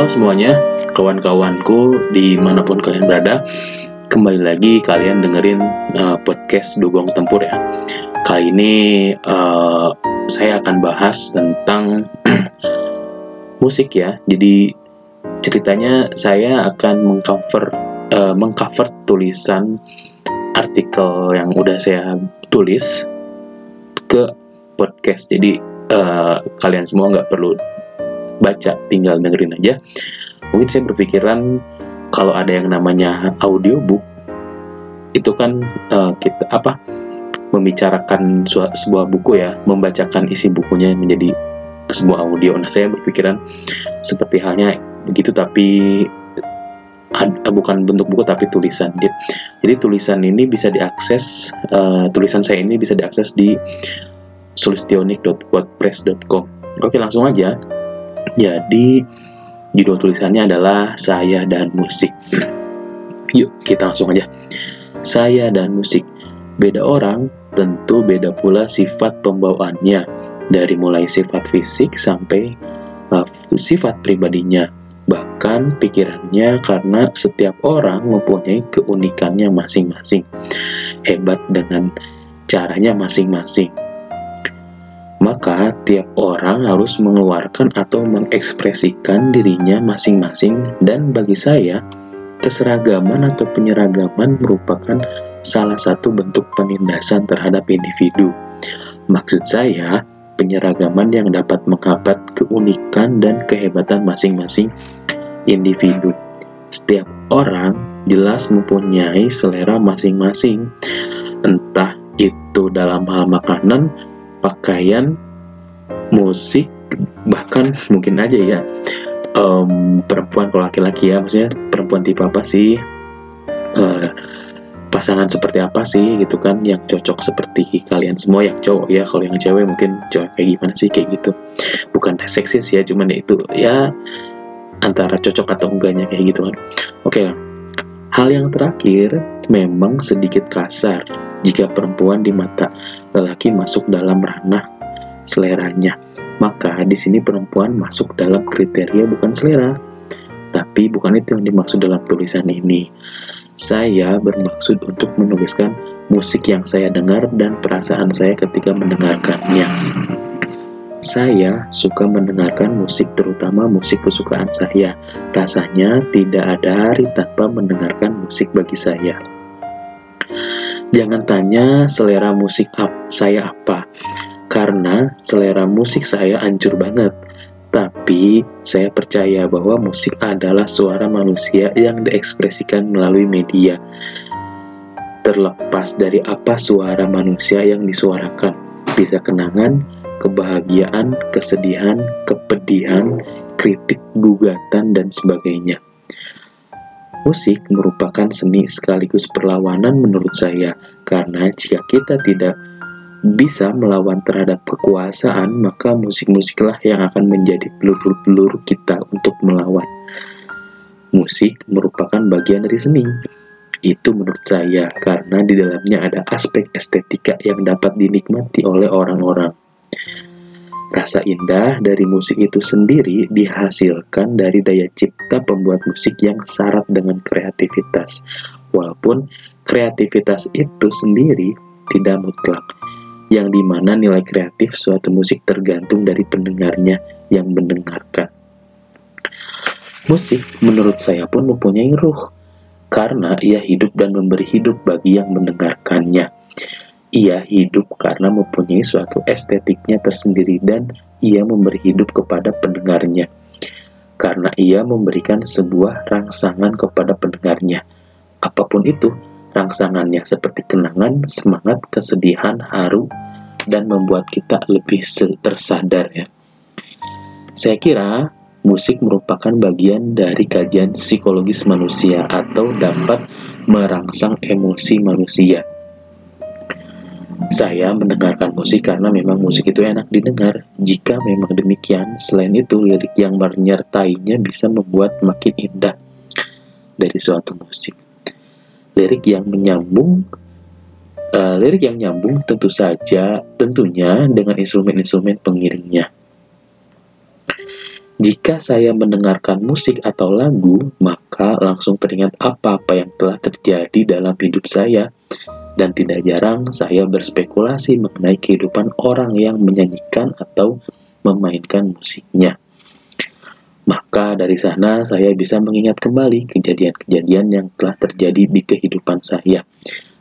Halo semuanya, kawan-kawanku di mana pun kalian berada. Kembali lagi kalian dengerin uh, podcast Dugong Tempur ya. Kali ini uh, saya akan bahas tentang musik ya. Jadi ceritanya saya akan mengcover uh, mengcover tulisan artikel yang udah saya tulis ke podcast. Jadi uh, kalian semua nggak perlu baca tinggal dengerin aja mungkin saya berpikiran kalau ada yang namanya audiobook itu kan uh, kita apa membicarakan sebuah buku ya membacakan isi bukunya menjadi sebuah audio nah saya berpikiran seperti halnya begitu tapi bukan bentuk buku tapi tulisan. Jadi tulisan ini bisa diakses, uh, tulisan saya ini bisa diakses di sulistionik.wordpress.com. Oke langsung aja. Jadi judul tulisannya adalah Saya dan Musik. Yuk kita langsung aja. Saya dan musik. Beda orang, tentu beda pula sifat pembawaannya. Dari mulai sifat fisik sampai uh, sifat pribadinya bahkan pikirannya karena setiap orang mempunyai keunikannya masing-masing. Hebat dengan caranya masing-masing. Maka tiap orang harus mengeluarkan atau mengekspresikan dirinya masing-masing dan bagi saya keseragaman atau penyeragaman merupakan salah satu bentuk penindasan terhadap individu. Maksud saya, penyeragaman yang dapat menghambat keunikan dan kehebatan masing-masing individu. Setiap orang jelas mempunyai selera masing-masing, entah itu dalam hal makanan, pakaian, musik, bahkan mungkin aja ya um, perempuan kalau laki-laki ya, maksudnya perempuan tipe apa sih? Uh, pasangan seperti apa sih gitu kan yang cocok seperti kalian semua yang cowok ya kalau yang cewek mungkin cowok kayak gimana sih kayak gitu bukan seksis ya cuman ya itu ya antara cocok atau enggaknya kayak gitu kan oke hal yang terakhir memang sedikit kasar jika perempuan di mata lelaki masuk dalam ranah seleranya maka di sini perempuan masuk dalam kriteria bukan selera tapi bukan itu yang dimaksud dalam tulisan ini saya bermaksud untuk menuliskan musik yang saya dengar dan perasaan saya ketika mendengarkannya. Saya suka mendengarkan musik terutama musik kesukaan saya. Rasanya tidak ada hari tanpa mendengarkan musik bagi saya. Jangan tanya selera musik ap saya apa, karena selera musik saya hancur banget tapi saya percaya bahwa musik adalah suara manusia yang diekspresikan melalui media. Terlepas dari apa suara manusia yang disuarakan, bisa kenangan, kebahagiaan, kesedihan, kepedihan, kritik, gugatan, dan sebagainya. Musik merupakan seni sekaligus perlawanan menurut saya, karena jika kita tidak bisa melawan terhadap kekuasaan, maka musik-musiklah yang akan menjadi peluru-peluru kita untuk melawan. Musik merupakan bagian dari seni. Itu menurut saya karena di dalamnya ada aspek estetika yang dapat dinikmati oleh orang-orang. Rasa indah dari musik itu sendiri dihasilkan dari daya cipta pembuat musik yang syarat dengan kreativitas. Walaupun kreativitas itu sendiri tidak mutlak yang di mana nilai kreatif suatu musik tergantung dari pendengarnya yang mendengarkan. Musik menurut saya pun mempunyai ruh, karena ia hidup dan memberi hidup bagi yang mendengarkannya. Ia hidup karena mempunyai suatu estetiknya tersendiri dan ia memberi hidup kepada pendengarnya. Karena ia memberikan sebuah rangsangan kepada pendengarnya. Apa pun itu, rangsangannya seperti kenangan, semangat, kesedihan, haru, dan membuat kita lebih tersadar ya. Saya kira musik merupakan bagian dari kajian psikologis manusia atau dapat merangsang emosi manusia. Saya mendengarkan musik karena memang musik itu enak didengar. Jika memang demikian, selain itu lirik yang menyertainya bisa membuat makin indah dari suatu musik. Lirik yang menyambung uh, lirik yang nyambung tentu saja tentunya dengan instrumen-instrumen pengiringnya. Jika saya mendengarkan musik atau lagu, maka langsung teringat apa-apa yang telah terjadi dalam hidup saya, dan tidak jarang saya berspekulasi mengenai kehidupan orang yang menyanyikan atau memainkan musiknya. Maka dari sana saya bisa mengingat kembali kejadian-kejadian yang telah terjadi di kehidupan saya.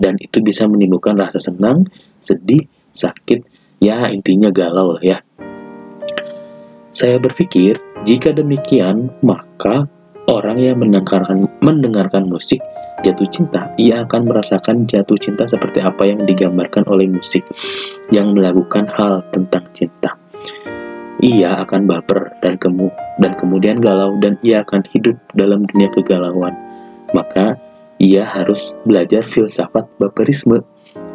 Dan itu bisa menimbulkan rasa senang, sedih, sakit, ya intinya galau lah ya. Saya berpikir, jika demikian, maka orang yang mendengarkan, mendengarkan musik jatuh cinta, ia akan merasakan jatuh cinta seperti apa yang digambarkan oleh musik yang melakukan hal tentang cinta. Ia akan baper dan kemu dan kemudian galau dan ia akan hidup dalam dunia kegalauan. Maka ia harus belajar filsafat baperisme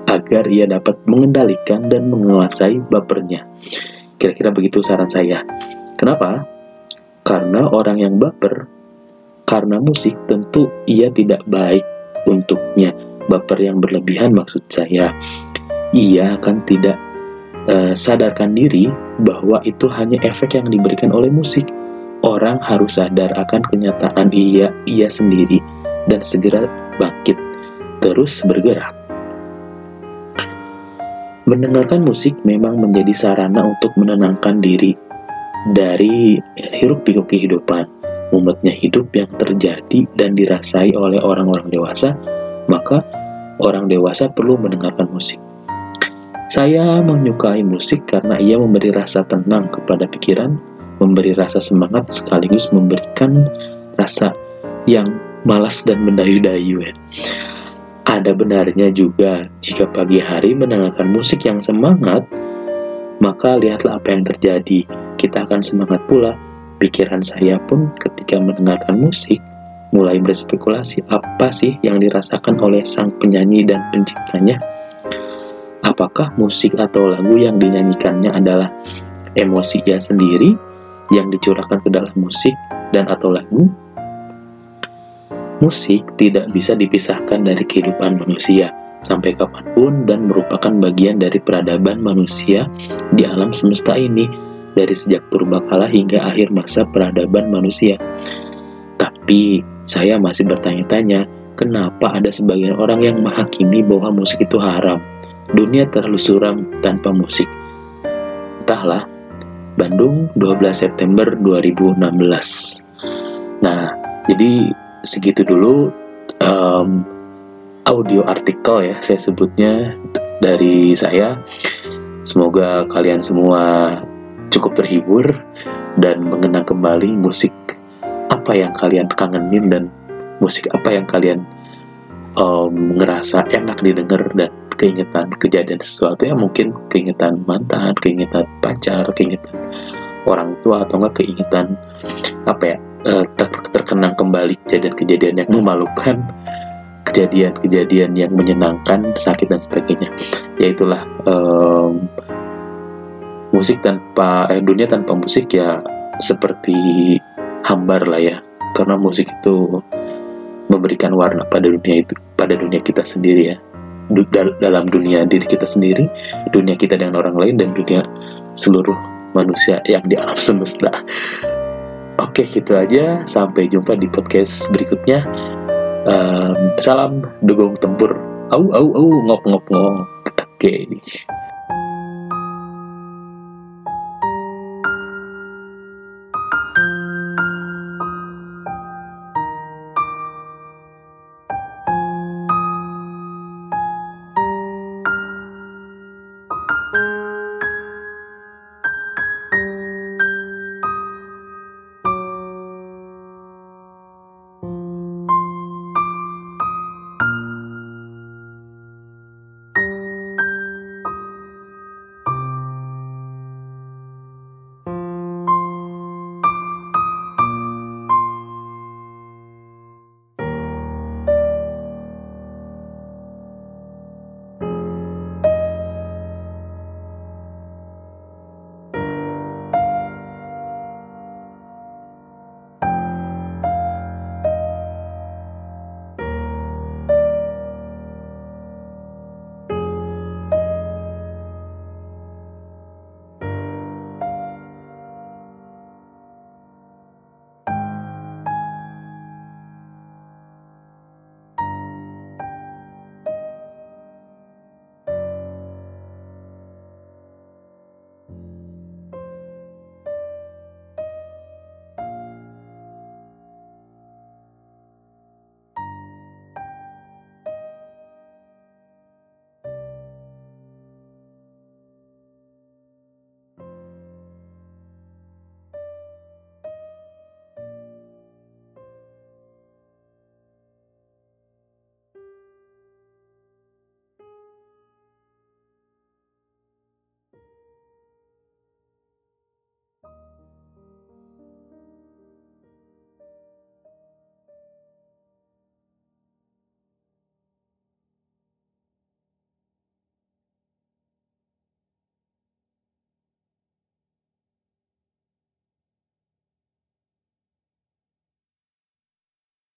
agar ia dapat mengendalikan dan menguasai bapernya. Kira-kira begitu saran saya. Kenapa? Karena orang yang baper karena musik tentu ia tidak baik untuknya. Baper yang berlebihan maksud saya. Ia akan tidak uh, sadarkan diri bahwa itu hanya efek yang diberikan oleh musik. Orang harus sadar akan kenyataan ia ia sendiri dan segera bangkit terus bergerak. Mendengarkan musik memang menjadi sarana untuk menenangkan diri dari hiruk pikuk kehidupan, mumetnya hidup yang terjadi dan dirasai oleh orang-orang dewasa, maka orang dewasa perlu mendengarkan musik. Saya menyukai musik karena ia memberi rasa tenang kepada pikiran, memberi rasa semangat sekaligus memberikan rasa yang malas dan mendayu-dayu ya. Ada benarnya juga jika pagi hari mendengarkan musik yang semangat, maka lihatlah apa yang terjadi. Kita akan semangat pula. Pikiran saya pun ketika mendengarkan musik mulai berspekulasi apa sih yang dirasakan oleh sang penyanyi dan penciptanya. Apakah musik atau lagu yang dinyanyikannya adalah emosi ia sendiri yang dicurahkan ke dalam musik dan atau lagu Musik tidak bisa dipisahkan dari kehidupan manusia sampai kapan pun dan merupakan bagian dari peradaban manusia di alam semesta ini dari sejak purbakala hingga akhir masa peradaban manusia. Tapi saya masih bertanya-tanya, kenapa ada sebagian orang yang menghakimi bahwa musik itu haram? Dunia terlalu suram tanpa musik. Entahlah, Bandung 12 September 2016. Nah, jadi segitu dulu um, audio artikel ya saya sebutnya dari saya. Semoga kalian semua cukup terhibur dan mengenang kembali musik apa yang kalian kangenin dan musik apa yang kalian um, ngerasa enak didengar dan keingetan kejadian sesuatu yang mungkin keingetan mantan, keingetan pacar, keingetan orang tua atau enggak keingetan apa ya uh, ter terkenang kembali kejadian-kejadian yang memalukan, kejadian-kejadian yang menyenangkan, sakit dan sebagainya. Yaitulah um, musik tanpa eh, dunia tanpa musik ya seperti hambar lah ya. Karena musik itu memberikan warna pada dunia itu, pada dunia kita sendiri ya. dalam dunia diri kita sendiri, dunia kita dengan orang lain dan dunia seluruh manusia yang di alam semesta. Oke, gitu aja. Sampai jumpa di podcast berikutnya. Um, salam dugong tempur. Au, au, au, ngop, ngop, ngop. Oke. Okay.